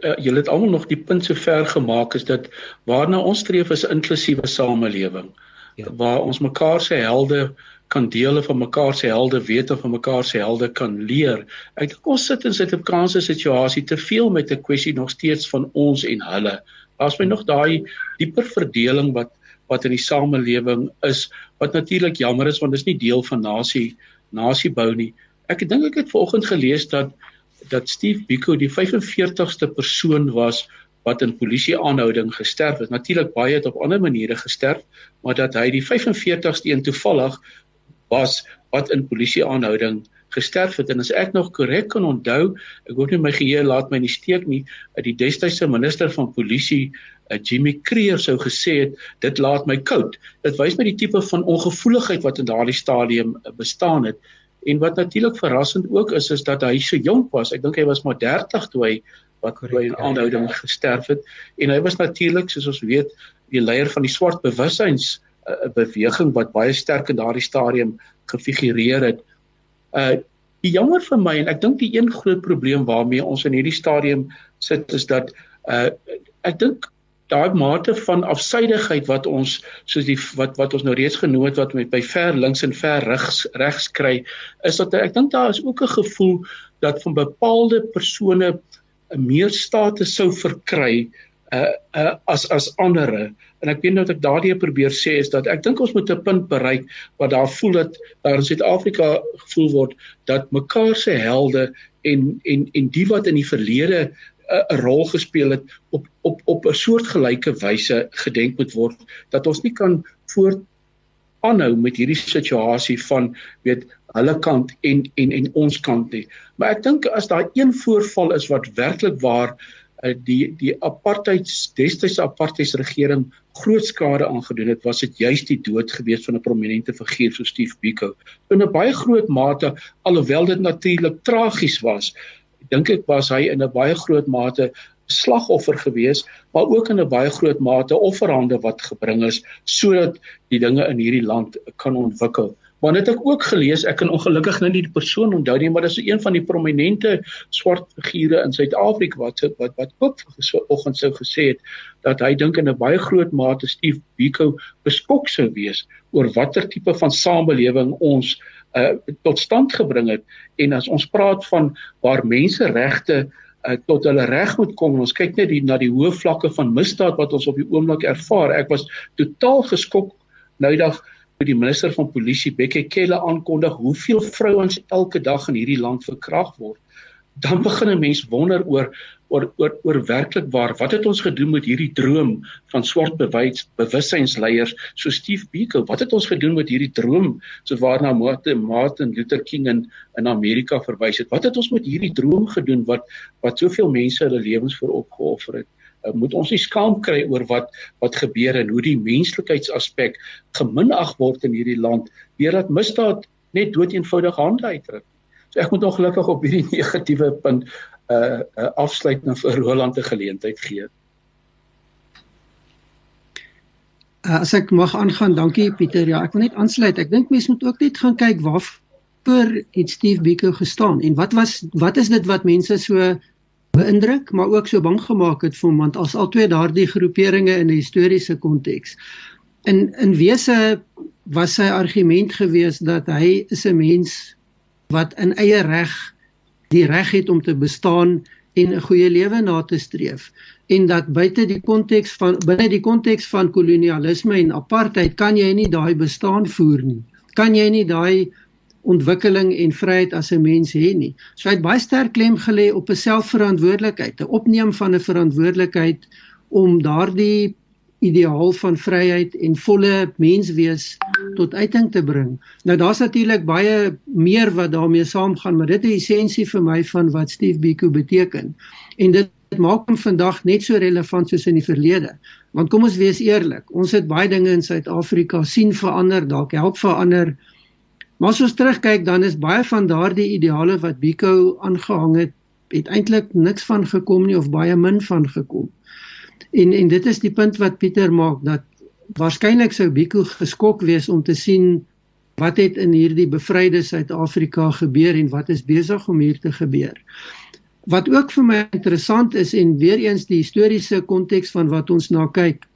uh julle het almal nog die punt so ver gemaak is dat waarna ons streef is 'n inklusiewe samelewing ja. waar ons mekaar se helde kan dele van mekaar se helde weet of van mekaar se helde kan leer. Ek dink ons sit in Suid-Afrikaanse situasie te veel met 'n kwessie nog steeds van ons en hulle. Daar's my nog daai dieper verdeling wat wat in die samelewing is wat natuurlik jammer is want dit is nie deel van nasie nasie bou nie. Ek dink ek het vanoggend gelees dat dat Steve Biko die 45ste persoon was wat in polisie aanhouding gesterf het. Natuurlik baie het op ander maniere gesterf, maar dat hy die 45ste een toevallig was wat in polisie aanhouding gesterf het en as ek nog korrek kan onthou, ek hoop nie my geheue laat my nie steek nie, dat die destydse minister van polisie uh, Jimmy Creer sou gesê het dit laat my koud. Dit wys my die tipe van ongevoeligheid wat in daardie stadium uh, bestaan het. En wat natuurlik verrassend ook is is dat hy so jonk was. Ek dink hy was maar 30 toe hy wat hy in aanhouding gesterf het en hy was natuurlik soos ons weet die leier van die swart bewussyns uh, beweging wat baie sterk in daardie stadium gefigureer het. Uh die jammer vir my en ek dink die een groot probleem waarmee ons in hierdie stadium sit is dat uh ek dink daai mate van afsydigheid wat ons soos die wat wat ons nou reeds genoem het wat met by ver links en ver regs regs kry is dat ek dink daar is ook 'n gevoel dat van bepaalde persone meer status sou verkry uh, uh as as ander en ek weet nou wat ek daardie probeer sê is dat ek dink ons moet 'n punt bereik waar daar voel dat daar in Suid-Afrika gevoel word dat mekaar se helde en en en die wat in die verlede 'n rol gespeel het op op op 'n soortgelyke wyse gedenk moet word dat ons nie kan voort aanhou met hierdie situasie van weet hulle kant en en en ons kant nie. Maar ek dink as daar een voorval is wat werklik waar uh, die die apartheids destydse apartheidsregering groot skade aangedoen het, was dit juist die dood gewees van 'n prominente figuur so Steve Biko. In 'n baie groot mate alhoewel dit natuurlik tragies was, dink ek was hy in 'n baie groot mate slagoffer gewees, maar ook in 'n baie groot mate offerhande wat gebring is sodat die dinge in hierdie land kan ontwikkel. Maar net ek ook gelees, ek kan ongelukkig nou nie die persoon onthou nie, maar dis een van die prominente swart figure in Suid-Afrika wat wat wat ook vanoggend sou gesê het dat hy dink in 'n baie groot mate Steve Biko beskok sou wees oor watter tipe van samelewing ons uh, tot stand gebring het. En as ons praat van waar menseregte uh, tot hulle reg moet kom ons kyk net die, na die hoë vlakke van misdaad wat ons op die oomblik ervaar. Ek was totaal geskok nou dag toe die minister van polisie Bekkie Kelle aankondig hoeveel vrouens elke dag in hierdie land verkragt word. Dan begin 'n mens wonder oor oor oor oor werklik waar wat het ons gedoen met hierdie droom van swart bewys bewussynsleiers so Steve Biko? Wat het ons gedoen met hierdie droom so waarna Martin Luther King in in Amerika verwys het? Wat het ons met hierdie droom gedoen wat wat soveel mense hulle lewens vir opgeoffer het? Uh, moet ons nie skaam kry oor wat wat gebeur en hoe die mensklikheidsaspek geminag word in hierdie land deurdat misdaad net doeteenvoudig hande uitdruk? So ek moet ongelukkig op hierdie (laughs) negatiewe punt uh, uh, afsluiting vir Roland 'n geleentheid gee. Uh, as ek mag aangaan, dankie Pieter. Ja, ek wil net aansluit. Ek dink mense moet ook net gaan kyk waarvoor het Steve Biko gestaan en wat was wat is dit wat mense so beïndruk maar ook so bang gemaak het vir hom want as al twee daardie groeperinge in 'n historiese konteks. In in wese was sy argument gewees dat hy is 'n mens wat in eie reg die reg het om te bestaan en 'n goeie lewe na te streef en dat buite die konteks van binne die konteks van kolonialisme en apartheid kan jy nie daai bestaan voer nie. Kan jy nie daai ontwikkeling en vryheid as 'n mens hê nie. So hy het baie sterk klem gelê op 'n selfverantwoordelikheid, 'n opneem van 'n verantwoordelikheid om daardie ideaal van vryheid en volle menswees tot uiting te bring. Nou daar's natuurlik baie meer wat daarmee saamgaan, maar dit is die essensie vir my van wat Steve Biko beteken. En dit dit maak hom vandag net so relevant soos in die verlede. Want kom ons wees eerlik, ons het baie dinge in Suid-Afrika sien verander, dalk help verander. Maar as ons terugkyk, dan is baie van daardie ideale wat Biko aangehang het, het eintlik niks van gekom nie of baie min van gekom. En en dit is die punt wat Pieter maak dat waarskynlik sou Biko geskok wees om te sien wat het in hierdie bevryde Suid-Afrika gebeur en wat is besig om hier te gebeur. Wat ook vir my interessant is en weer eens die historiese konteks van wat ons na kyk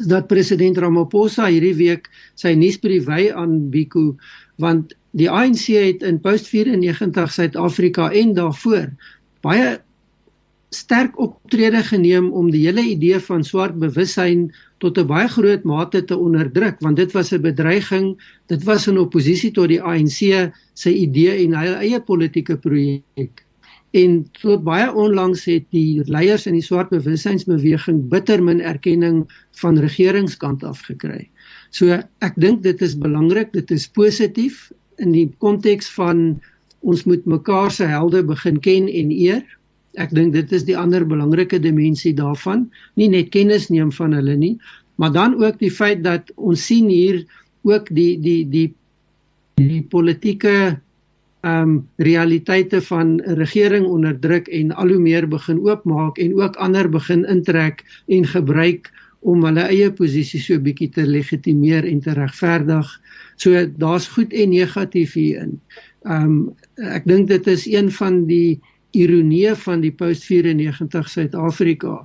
is dat president Ramaphosa hierdie week sy nuusbrief wy aan Biko want die ANC het in post 94 Suid-Afrika en daarvoor baie sterk optrede geneem om die hele idee van swart bewussyn tot 'n baie groot mate te onderdruk want dit was 'n bedreiging dit was in oppositie tot die ANC se idee en hulle eie politieke projek en tot baie onlangs het die leiers in die swart bewussynsbeweging bitter min erkenning van regeringskant af gekry. So ek dink dit is belangrik, dit is positief in die konteks van ons moet mekaar se helde begin ken en eer Ek dink dit is die ander belangrike dimensie daarvan, nie net kennis neem van hulle nie, maar dan ook die feit dat ons sien hier ook die die die die politieke ehm um, realiteite van regering onder druk en al hoe meer begin oopmaak en ook ander begin intrek en gebruik om hulle eie posisie so bietjie te legitimeer en te regverdig. So daar's goed en negatief hierin. Ehm um, ek dink dit is een van die ironie van die post 94 Suid-Afrika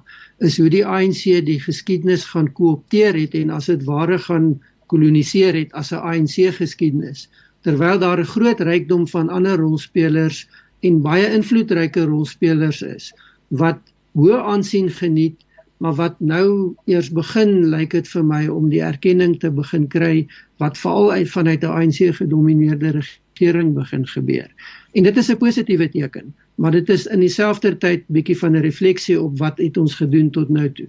is hoe die ANC die geskiedenis gaan koopteer het en as dit ware gaan koloniseer het as 'n ANC geskiedenis terwyl daar 'n groot rykdom van ander rolspelers en baie invloedryke rolspelers is wat hoë aansien geniet maar wat nou eers begin lyk dit vir my om die erkenning te begin kry wat veral uit vanuit 'n ANC gedomeineerde regering begin gebeur. En dit is 'n positiewe teken, maar dit is in dieselfde tyd bietjie van 'n refleksie op wat het ons gedoen tot nou toe.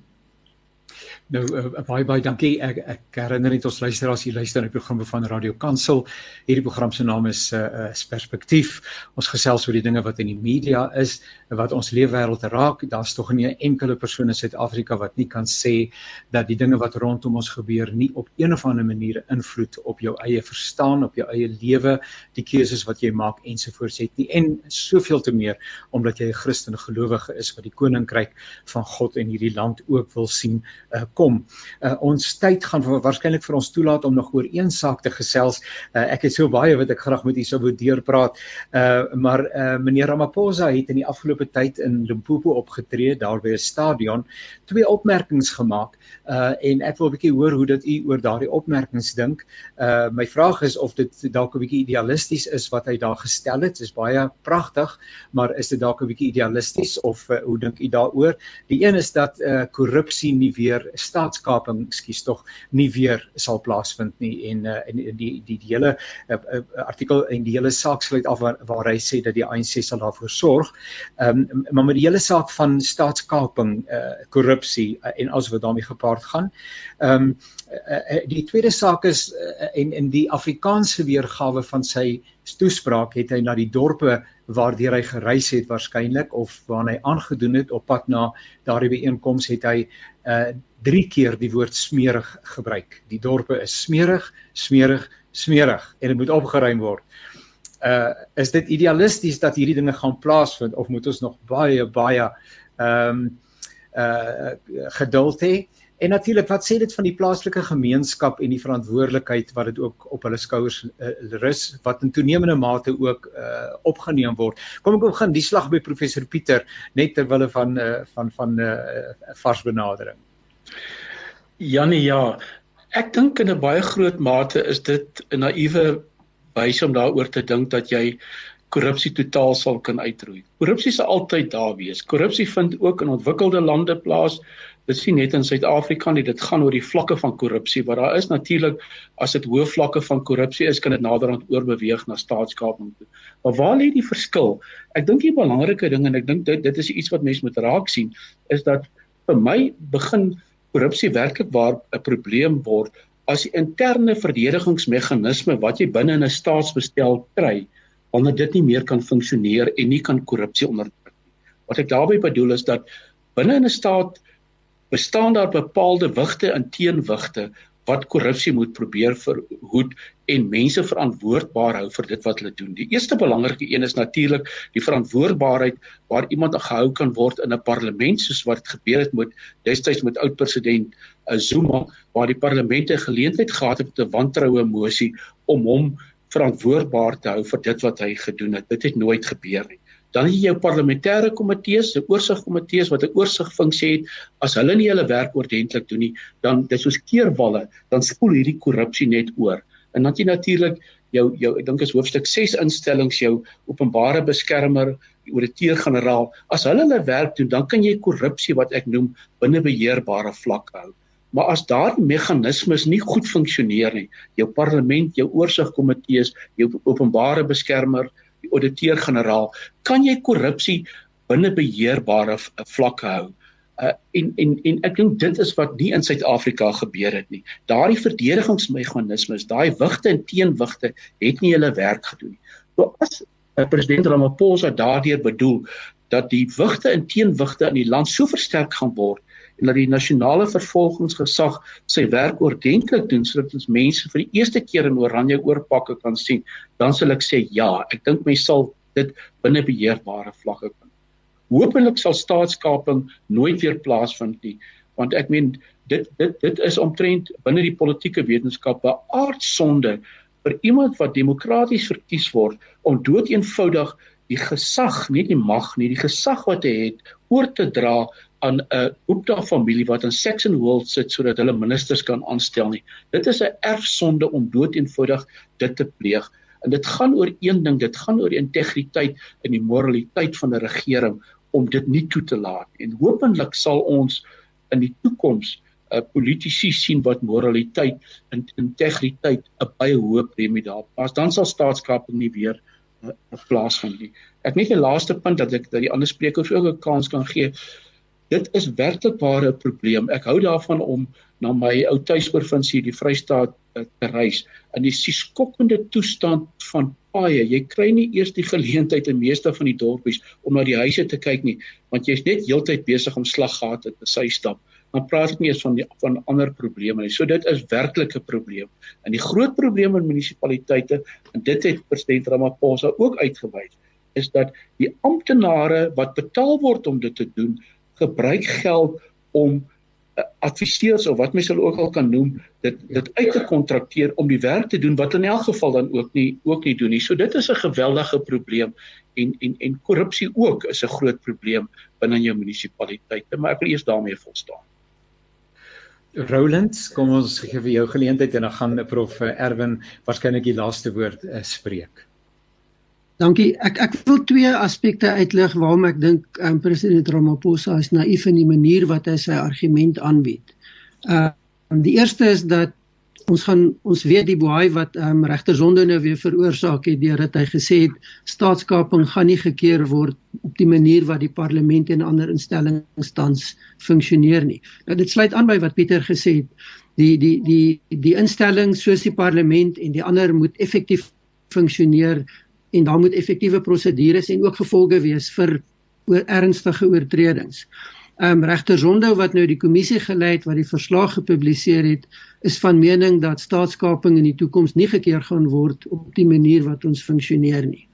Nou uh, baie baie dankie. Ek ek herinner net ons luisteraars hier luister na die programme van Radio Kansel. Hierdie program se naam is uh, uh Perspektief. Ons gesels oor die dinge wat in die media is, wat ons leefwêreld raak. Daar's tog nie 'n enkele persoon in Suid-Afrika wat nie kan sê dat die dinge wat rondom ons gebeur nie op een of ander manier invloed op jou eie verstaan, op jou eie lewe, die keuses wat jy maak ensovoorts het nie. En soveel te meer omdat jy 'n Christen gelowige is wat die koninkryk van God in hierdie land ook wil sien uh, kom. Uh, ons tyd gaan waarskynlik vir ons toelaat om nog oor een saak te gesels. Uh, ek het so baie wat ek graag met u sou wou deurpraat. Uh, maar uh, meneer Ramaphosa het in die afgelope tyd in Limpopo opgetree daar by 'n stadion twee opmerkings gemaak. Uh, en ek wil 'n bietjie hoor hoe dit u oor daardie opmerkings dink. Uh, my vraag is of dit dalk 'n bietjie idealisties is wat hy daar gestel het. Dit is baie pragtig, maar is dit dalk 'n bietjie idealisties of uh, hoe dink u daaroor? Die een is dat korrupsie uh, nie weer staatskaping ekskuus tog nie weer sal plaasvind nie en uh, en die die die hele uh, uh, artikel en die hele saak sluit af waar, waar hy sê dat die ANC sal daarvoor sorg. Ehm um, maar met die hele saak van staatskaping, uh, korrupsie uh, en alles wat daarmee gepaard gaan. Ehm um, uh, die tweede saak is uh, en in die Afrikaanse weergawe van sy toespraak het hy na die dorpe waardeur hy gereis het waarskynlik of waar hy aangedoen het op pad na daardie byeenkoms het hy uh drie keer die woord smerig gebruik. Die dorpe is smerig, smerig, smerig en dit moet opgeruim word. Uh is dit idealisties dat hierdie dinge gaan plaasvind of moet ons nog baie baie ehm um, uh geduld hê? En natuurlik, wat sê dit van die plaaslike gemeenskap en die verantwoordelikheid wat dit ook op hulle skouers uh, rus wat in toenemende mate ook uh, opgeneem word. Kom ek begin die slag by professor Pieter net ter wille van uh, van van 'n uh, vars benadering. Janie ja, ek dink in 'n baie groot mate is dit 'n naïewe wyse om daaroor te dink dat jy korrupsie totaal sal kan uitroei. Korrupsie sal altyd daar wees. Korrupsie vind ook in ontwikkelde lande plaas. Dit sien net in Suid-Afrika nie, dit gaan oor die vlakke van korrupsie, maar daar is natuurlik as dit hoë vlakke van korrupsie is, kan dit naderhand oorbeweeg na staatskaping toe. Maar waar lê die verskil? Ek dink die belangrike ding en ek dink dit dit is iets wat mense moet raak sien, is dat vir my begin korrupsie werklik waar 'n probleem word as die interne verdedigingsmeganisme wat jy binne in 'n staatsbestel kry wanneer dit nie meer kan funksioneer en nie kan korrupsie onderdruk nie. Wat ek daarmee bedoel is dat binne 'n staat bestaan daar bepaalde wigte en teenwigte wat korrupsie moet probeer verhoed en mense verantwoordbaar hou vir dit wat hulle doen. Die eerste belangrike een is natuurlik die verantwoordbaarheid waar iemand gehou kan word in 'n parlement soos wat gebeur het met destyds met oud president eh, Zuma waar die parlement 'n geleentheid gehad het met 'n wantroue mosie om hom verantwoordbaar te hou vir dit wat hy gedoen het. Dit het nooit gebeur nie. Dan het jy jou parlementêre komitees, se oorsigkomitees wat 'n oorsigfunksie het. As hulle nie hulle werk ordentlik doen nie, dan dis soos keerwalle, dan spoel hierdie korrupsie net oor. En dan jy natuurlik jou jou ek dink is hoofstuk 6 instellings jou openbare beskermer, die ouditeur-generaal. As hulle hulle werk doen, dan kan jy korrupsie wat ek noem binne beheerbare vlak hou. Maar as daardie meganismes nie goed funksioneer nie, jou parlement, jou oorsigkomitees, jou openbare beskermer, die ouditeur-generaal, kan jy korrupsie binne beheerbare vlakke hou. Uh, en en en ek dink dit is wat nie in Suid-Afrika gebeur het nie. Daardie verdedigingsmeganismes, daai wigte en teenwigte het nie hulle werk gedoen nie. So as uh, president Ramaphosa daardeur bedoel dat die wigte en teenwigte in die land so versterk gaan word en dat die nasionale vervolgingsgesag sy werk ordentlik doen sodat ons mense vir die eerste keer in oranje oorpakke kan sien, dan sal ek sê ja, ek dink mense sal dit binne beheerbare vlakke kan. Hoopelik sal staatskaping nooit weer plaasvind nie, want ek meen dit dit dit is omtrent binne die politieke wetenskappe aardsonde vir iemand wat demokraties verkies word om dood eenvoudig die gesag, nie die mag nie, die gesag wat hy het oor te dra aan 'n Gupta familie wat in Saxon World sit sodat hulle ministers kan aanstel nie. Dit is 'n erfsonde om dood eenvoudig dit te pleeg. En dit gaan oor een ding, dit gaan oor integriteit en die moraliteit van 'n regering om dit nie toe te laat. En hopelik sal ons in die toekoms uh, politici sien wat moraliteit en integriteit 'n baie hoë premie daar. As dan sal staatskaping nie weer uh, plaas vind nie. Ek net 'n laaste punt dat ek dat die ander sprekers ook 'n kans kan gee dit is werklik ware 'n probleem. Ek hou daarvan om na my ou tuisprovinsie die Vrystaat eh, te reis. In die skokkende toestand van paaie, jy kry nie eers die geleentheid in meeste van die dorpies om na die huise te kyk nie, want jy's net heeltyd besig om slaggate te sy stap. Dan praat ek nie eens van die van ander probleme nie. So dit is werklik 'n probleem. En die groot probleem in munisipaliteite en dit het president Ramaphosa ook uitgewys is dat die amptenare wat betaal word om dit te doen gebruik geld om uh, adviseurs of wat mens hulle ook al kan noem dit dit uit te kontrakteer om die werk te doen wat in elk geval dan ook nie ook nie doen nie. So dit is 'n geweldige probleem en en en korrupsie ook is 'n groot probleem binne jou munisipaliteite, maar ek wil eers daarmee volstaan. Roland, kom ons gee vir jou geleentheid en dan gaan prof Erwin waarskynlik die laaste woord uh, spreek. Dankie. Ek ek wil twee aspekte uitlig waarom ek dink um, president Ramaphosa is naïef in die manier wat hy sy argument aanbied. Uh die eerste is dat ons gaan ons weet die boei wat um, regter Zondo nou weer veroorsaak het deurdat hy gesê het staatskaping gaan nie gekeer word op die manier wat die parlement en ander instellings tans funksioneer nie. Nou dit sluit aan by wat Pieter gesê het. Die die die die instellings soos die parlement en die ander moet effektief funksioneer en daar moet effektiewe prosedures en ook gevolge wees vir oor ernstige oortredings. Ehm um, regter Zondo wat nou die kommissie gelei het wat die verslag gepubliseer het, is van mening dat staatskaping in die toekoms nie gekeer gaan word op die manier wat ons funksioneer nie.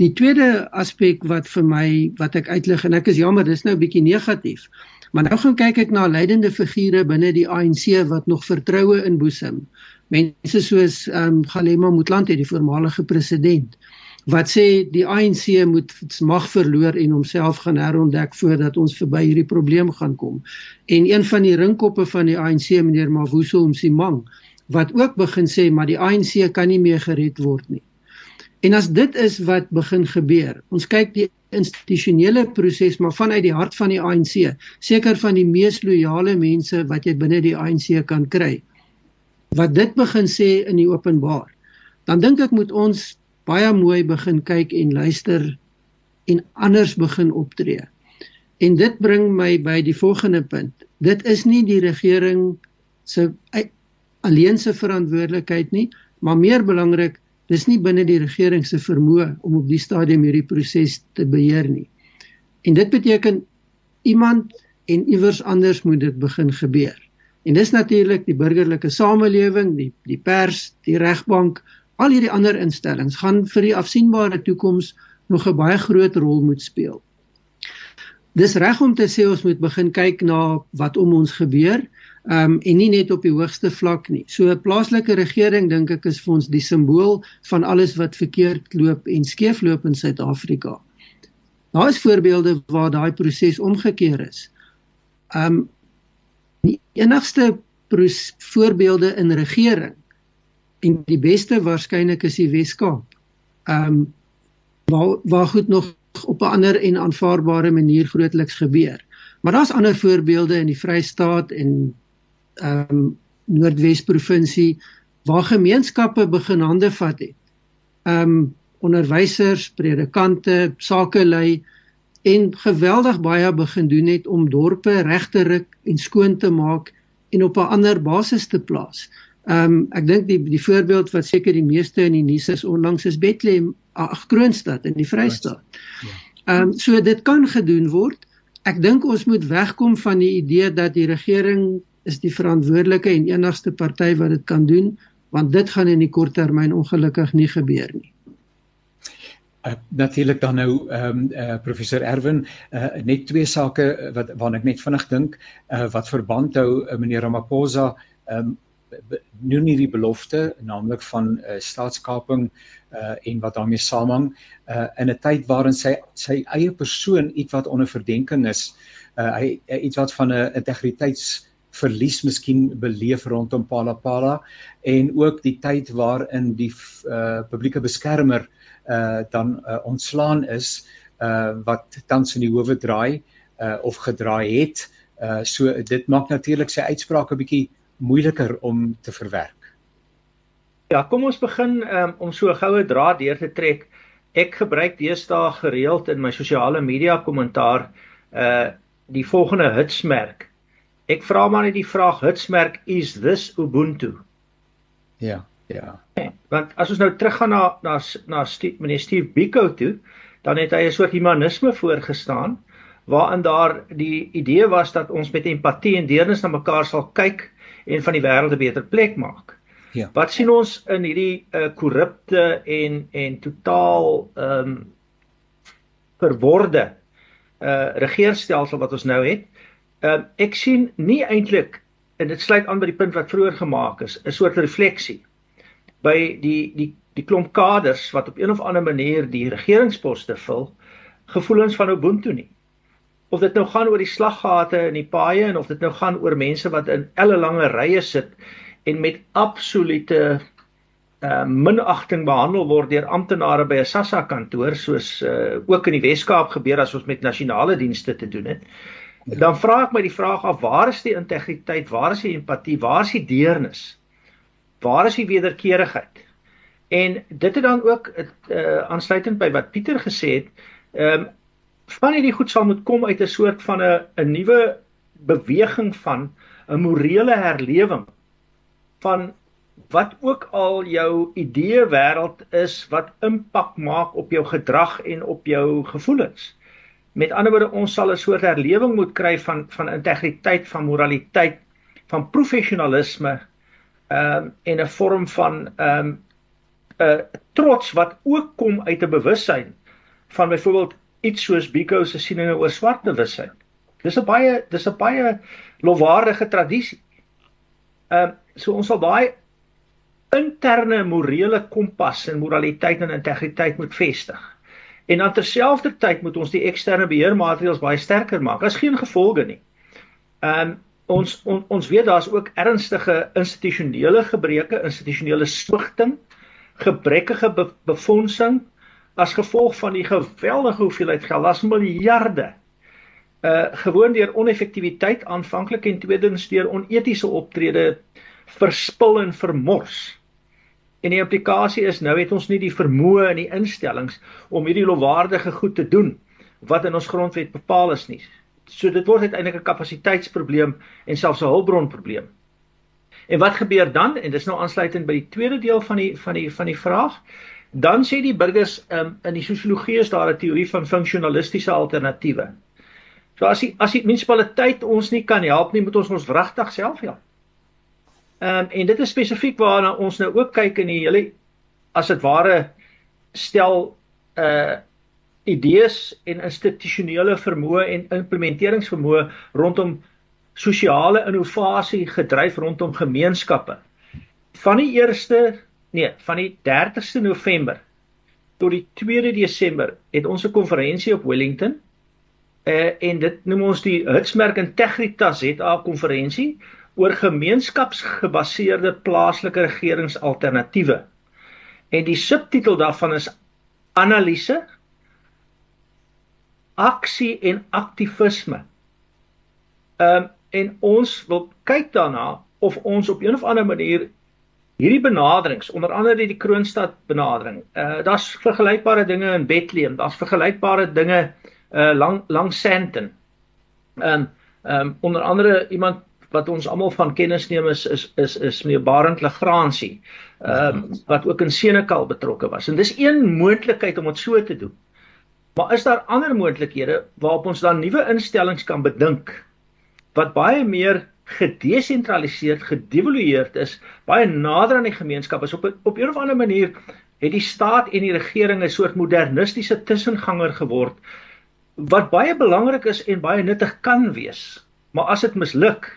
Die tweede aspek wat vir my wat ek uitlig en ek is jammer, dis nou 'n bietjie negatief. Maar nou gaan kyk ek na leidende figure binne die ANC wat nog vertroue inboesem. Mense soos ehm um, Galema Motlanthe, die voormalige president, wat sê die ANC moet mag verloor en homself gaan herontdek voordat ons verby hierdie probleem gaan kom. En een van die ringkoppe van die ANC meneer Mavuso Msimang wat ook begin sê maar die ANC kan nie meer gered word nie. En as dit is wat begin gebeur, ons kyk die institusionele proses maar vanuit die hart van die ANC, seker van die mees loyale mense wat jy binne die ANC kan kry. Wat dit begin sê in die openbaar, dan dink ek moet ons baie mooi begin kyk en luister en anders begin optree. En dit bring my by die volgende punt. Dit is nie die regering se alleen se verantwoordelikheid nie, maar meer belangrik, dis nie binne die regering se vermoë om op die stadium hierdie proses te beheer nie. En dit beteken iemand en iewers anders moet dit begin gebeur. En dis natuurlik die burgerlike samelewing, die die pers, die regbank, al hierdie ander instellings gaan vir die afsienbare toekoms nog 'n baie groot rol moet speel. Dis reg om te sê ons moet begin kyk na wat om ons gebeur um, en nie net op die hoogste vlak nie. So 'n plaaslike regering dink ek is vir ons die simbool van alles wat verkeerd loop en skeefloop in Suid-Afrika. Daar is voorbeelde waar daai proses omgekeer is. Um die enigste voorbeelde in regering en die beste waarskynlik is die Wes-Kaap. Um waar waar goed nog op 'n ander en aanvaarbare manier grootliks gebeur. Maar daar's ander voorbeelde in die Vrystaat en ehm um, Noordwes provinsie waar gemeenskappe begin hande vat het. Ehm um, onderwysers, predikante, sakelei en geweldig baie begin doen het om dorpe reg te ruk en skoon te maak en op 'n ander basis te plaas. Ehm um, ek dink die die voorbeeld wat seker die meeste in die nuus is onlangs is Bethlehem, ag Kroonstad in die Vrystaat. Ja. Ehm um, so dit kan gedoen word. Ek dink ons moet wegkom van die idee dat die regering is die verantwoordelike en enigste party wat dit kan doen want dit gaan in die kort termyn ongelukkig nie gebeur nie. Uh, natuurlik dan nou ehm um, uh, professor Erwin uh, net twee sake wat waarna ek net vinnig dink uh, wat verband hou uh, meneer Ramaphosa ehm um, noem nie die belofte naamlik van uh, staatskaping uh, en wat daarmee saamhang uh, in 'n tyd waarin sy sy eie persoon iets wat onder verdenking is uh, hy iets wat van 'n integriteits verlies miskien beleef rondom Palapala en ook die tyd waarin die uh, publieke beskermer uh, dan uh, ontslaan is uh, wat tans in die howe draai uh, of gedraai het uh, so dit maak natuurlik sy uitsprake bietjie moeiliker om te verwerk. Ja, kom ons begin um, om so 'n goue draad deur te trek. Ek gebruik deesdae gereeld in my sosiale media kommentaar uh die volgende hitsmerk Ek vra maar net die vraag hitsmerk is this ubuntu. Ja, ja. Want as ons nou teruggaan na na na Steve, meneer Steve Biko toe, dan het hy 'n soort humanisme voorgestaan waarin daar die idee was dat ons met empatie en deernis na mekaar sal kyk en van die wêreld 'n beter plek maak. Ja. Wat sien ons in hierdie uh, korrupte en en totaal ehm um, verworde uh regeringsstelsel wat ons nou het? Ehm uh, ek sien nie eintlik en dit sluit aan by die punt wat vroeër gemaak is, 'n soort refleksie by die die die klomp kaders wat op een of ander manier die regeringsposte vul, gevoelens van Ubuntu nie. Of dit nou gaan oor die slaggate in die paaie en of dit nou gaan oor mense wat in ellelange rye sit en met absolute uh minagting behandel word deur amptenare by 'n SASSA kantoor soos uh ook in die Wes-Kaap gebeur as ons met nasionale dienste te doen het. Dan vra ek my die vraag af, waar is die integriteit? Waar is die empatie? Waar is die deernis? Waar is die wederkerigheid? En dit het dan ook uh aansluitend by wat Pieter gesê het, ehm um, van hierdie goed sal moet kom uit 'n soort van 'n 'n nuwe beweging van 'n morele herlewing van wat ook al jou idee wêreld is wat impak maak op jou gedrag en op jou gevoelens. Met ander woorde, ons sal 'n soort herlewing moet kry van van integriteit, van moraliteit, van professionalisme, ehm um, en 'n vorm van ehm um, 'n uh, trots wat ook kom uit 'n bewussyn van byvoorbeeld iets soos Biko se sieninge oor swart bewussyn. Dis 'n baie dis 'n baie lofwaardige tradisie. Ehm uh, so ons sal daai interne morele kompas en moraliteit en integriteit moet vestig. En dan terselfdertyd moet ons die eksterne beheermaatreëls baie sterker maak. Daar's geen gevolge nie. Ehm um, ons on, ons weet daar's ook ernstige institusionele gebreke, institusionele swigting, gebrekkige be, befondsing as gevolg van die geweldige hoeveelheid geld, as miljarde. Uh gewoon deur oneffektiwiteit aanvanklik en tweedens deur onetiese optrede verspil en vermors. En die implikasie is nou het ons nie die vermoë en die instellings om hierdie lofwaardige goed te doen wat in ons grondwet bepaal is nie. So dit word uiteindelik 'n kapasiteitsprobleem en selfs 'n hulpbronprobleem. En wat gebeur dan? En dis nou aansluitend by die tweede deel van die van die van die vraag. Dan sê die burgers um, in die sosiologie is daar 'n teorie van funksionalistiese alternatiewe. So as die as die munisipaliteit ons nie kan help nie, moet ons ons regtig self help. Ehm um, en dit is spesifiek waarna ons nou ook kyk in die hele as dit ware stel uh idees en institusionele vermoë en implementeringsvermoë rondom sosiale innovasie gedryf rondom gemeenskappe. Van die 1ste, nee, van die 30ste November tot die 2de Desember het ons 'n konferensie op Wellington. Uh en dit noem ons die Hitsmerk Integritas ZA konferensie oor gemeenskapsgebaseerde plaaslike regeringsalternatiewe. En die subtitel daarvan is analise aksie en aktivisme. Ehm um, en ons wil kyk daarna of ons op een of ander manier hierdie benaderings, onder andere die Kroonstad benadering. Uh daar's vergelykbare dinge in Bethlehem, daar's vergelykbare dinge uh lang langs Sandton. Ehm um, ehm um, onder andere iemand wat ons almal van kennis neem is is is is meneer Barend Legrandsie. Ehm um, (laughs) wat ook in Senekal betrokke was. En dis een moontlikheid om dit so te doen. Maar is daar ander moontlikhede waarop ons dan nuwe instellings kan bedink wat baie meer gedesentraliseerd, gedevalueerd is, baie nader aan die gemeenskap is op op 'n of ander manier het die staat en die regering 'n soort modernistiese tussenganger geword wat baie belangrik is en baie nuttig kan wees. Maar as dit misluk,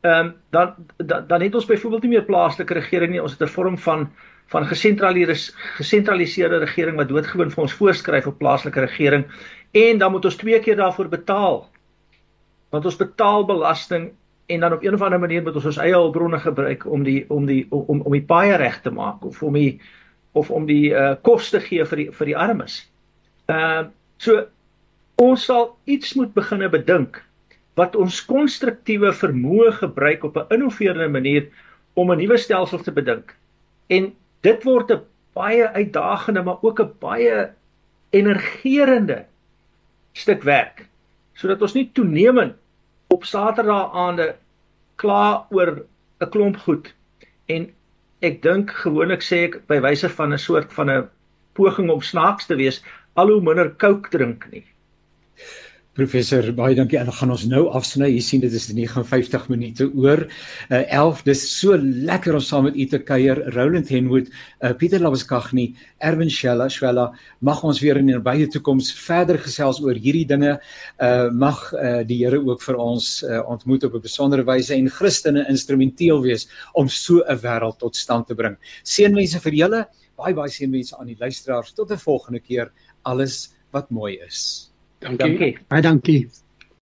ehm um, dan, dan dan het ons byvoorbeeld nie meer plaaslike regering nie, ons het 'n vorm van van gesentraliseerde regering wat doodgewoon vir ons voorskryf op plaaslike regering en dan moet ons twee keer daarvoor betaal want ons betaal belasting en dan op een of ander manier moet ons ons eie hulpbronne gebruik om die om die om om die paaie reg te maak of om die of om die uh, kos te gee vir die vir die armes. Ehm uh, so ons sal iets moet begine bedink wat ons konstruktiewe vermoë gebruik op 'n innoverende manier om 'n nuwe stelsel te bedink. En dit word 'n baie uitdagende maar ook 'n baie energerende stuk werk sodat ons nie toenemend op Saterdae aande kla oor 'n klomp goed en ek dink gewoonlik sê ek by wyse van 'n soort van 'n poging om snaaks te wees al hoe minder kook drink nie. Professor, baie dankie. En gaan ons nou afsny. Jy sien dit is 59 minute oor. Uh 11. Dis so lekker om saam met u te kuier. Roland Henwood, uh Pieter Labuskaghni, Erwin Shella, Shella, mag ons weer in die nabye toekoms verder gesels oor hierdie dinge. Uh mag uh die Here ook vir ons uh ontmoet op 'n besondere wyse en Christene instrumenteel wees om so 'n wêreld tot stand te bring. Seënwense vir julle. Baie baie seënwense aan die luisteraars. Tot 'n volgende keer. Alles wat mooi is. Dankie. Baie dankie.